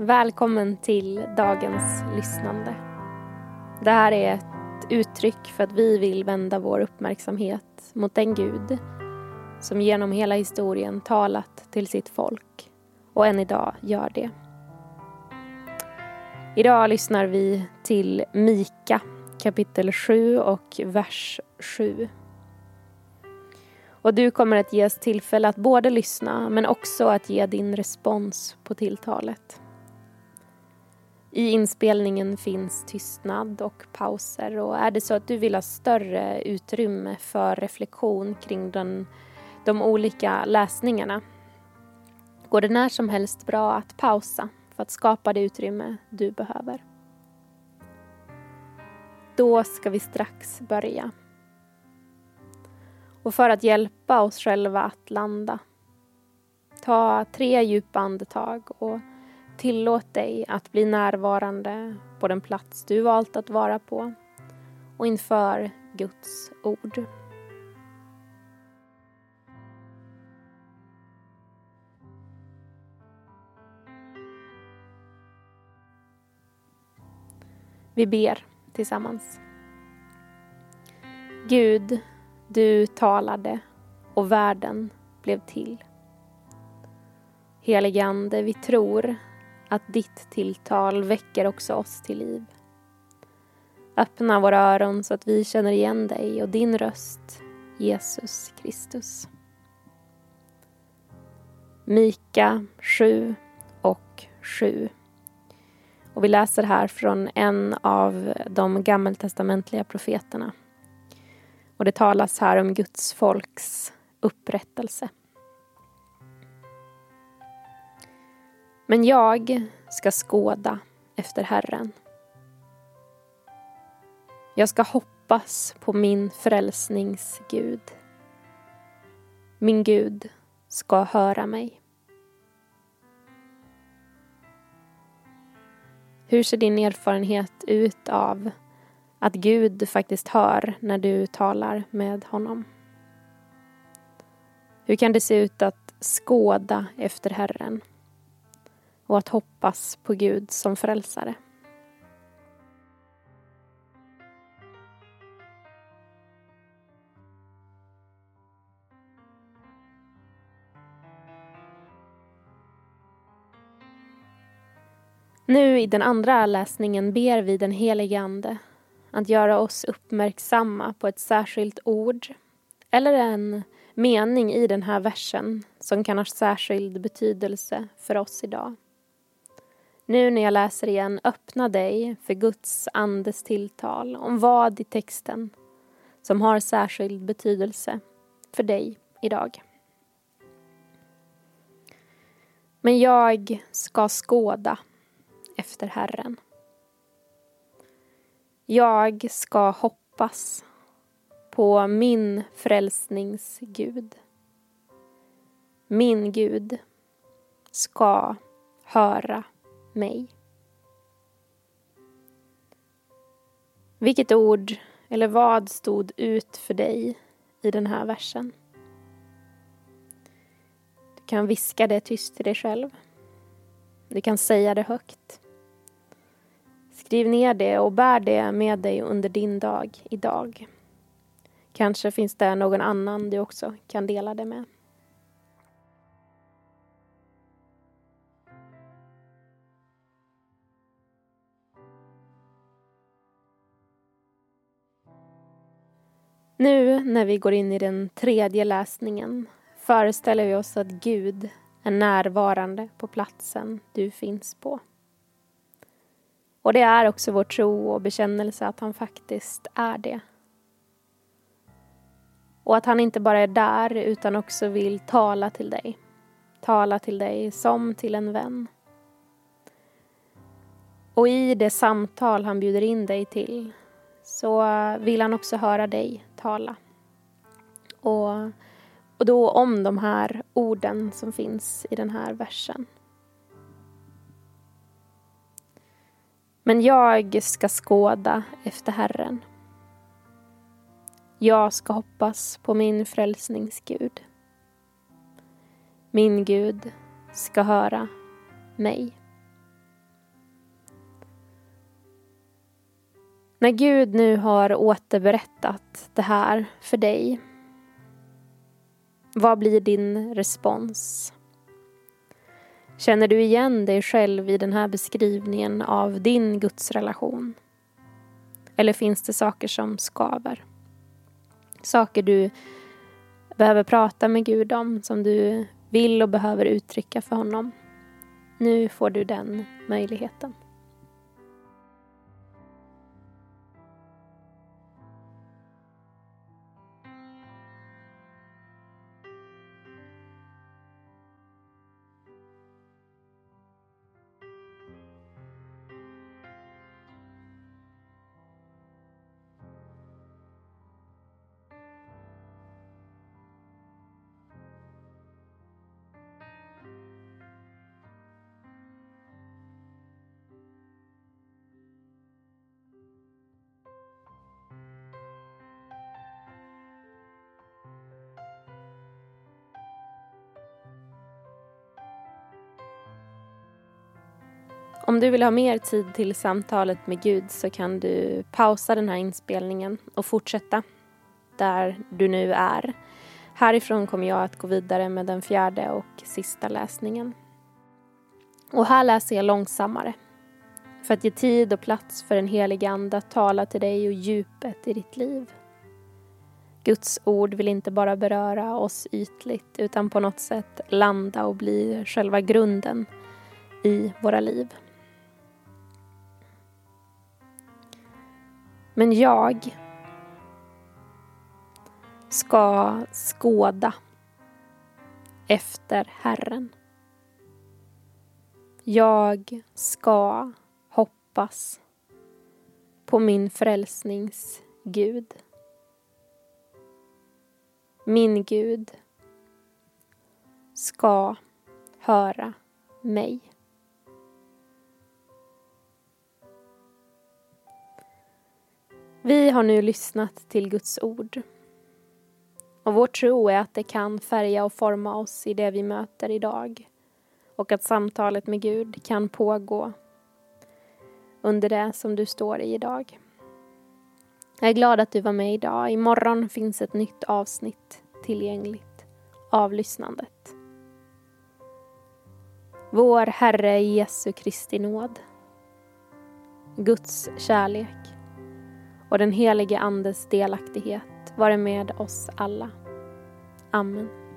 Välkommen till dagens lyssnande. Det här är ett uttryck för att vi vill vända vår uppmärksamhet mot den Gud som genom hela historien talat till sitt folk och än idag gör det. Idag lyssnar vi till Mika kapitel 7 och vers 7. Och du kommer att ges tillfälle att både lyssna men också att ge din respons på tilltalet. I inspelningen finns tystnad och pauser och är det så att du vill ha större utrymme för reflektion kring den, de olika läsningarna går det när som helst bra att pausa för att skapa det utrymme du behöver. Då ska vi strax börja. Och för att hjälpa oss själva att landa, ta tre djupa andetag och tillåt dig att bli närvarande på den plats du valt att vara på och inför Guds ord. Vi ber tillsammans. Gud, du talade och världen blev till. Helige Ande, vi tror att ditt tilltal väcker också oss till liv. Öppna våra öron så att vi känner igen dig och din röst, Jesus Kristus. Mika 7 och 7. Och vi läser här från en av de gammaltestamentliga profeterna. Och det talas här om Guds folks upprättelse. Men jag ska skåda efter Herren. Jag ska hoppas på min frälsnings Gud. Min Gud ska höra mig. Hur ser din erfarenhet ut av att Gud faktiskt hör när du talar med honom? Hur kan det se ut att skåda efter Herren och att hoppas på Gud som frälsare? Nu i den andra läsningen ber vi den helige Ande att göra oss uppmärksamma på ett särskilt ord eller en mening i den här versen som kan ha särskild betydelse för oss idag. Nu när jag läser igen, öppna dig för Guds andes tilltal om vad i texten som har särskild betydelse för dig idag. Men jag ska skåda efter Herren. Jag ska hoppas på min frälsnings Gud. Min Gud ska höra mig. Vilket ord eller vad stod ut för dig i den här versen? Du kan viska det tyst till dig själv. Du kan säga det högt. Skriv ner det och bär det med dig under din dag idag. Kanske finns det någon annan du också kan dela det med. Nu när vi går in i den tredje läsningen föreställer vi oss att Gud är närvarande på platsen du finns på. Och det är också vår tro och bekännelse att han faktiskt är det. Och att han inte bara är där utan också vill tala till dig. Tala till dig som till en vän. Och i det samtal han bjuder in dig till så vill han också höra dig tala. Och, och då om de här orden som finns i den här versen. Men jag ska skåda efter Herren. Jag ska hoppas på min frälsningsgud. Min Gud ska höra mig. När Gud nu har återberättat det här för dig, vad blir din respons? Känner du igen dig själv i den här beskrivningen av din gudsrelation? Eller finns det saker som skaver? Saker du behöver prata med Gud om, som du vill och behöver uttrycka för honom. Nu får du den möjligheten. Om du vill ha mer tid till samtalet med Gud så kan du pausa den här inspelningen och fortsätta där du nu är. Härifrån kommer jag att gå vidare med den fjärde och sista läsningen. Och här läser jag långsammare för att ge tid och plats för den helige Ande att tala till dig och djupet i ditt liv. Guds ord vill inte bara beröra oss ytligt utan på något sätt landa och bli själva grunden i våra liv. Men jag ska skåda efter Herren. Jag ska hoppas på min frälsnings Gud. Min Gud ska höra mig. Vi har nu lyssnat till Guds ord. Och vår tro är att det kan färga och forma oss i det vi möter idag. Och att samtalet med Gud kan pågå under det som du står i idag. Jag är glad att du var med idag. Imorgon finns ett nytt avsnitt tillgängligt av lyssnandet. Vår Herre Jesu Kristi nåd, Guds kärlek och den helige Andes delaktighet vare med oss alla. Amen.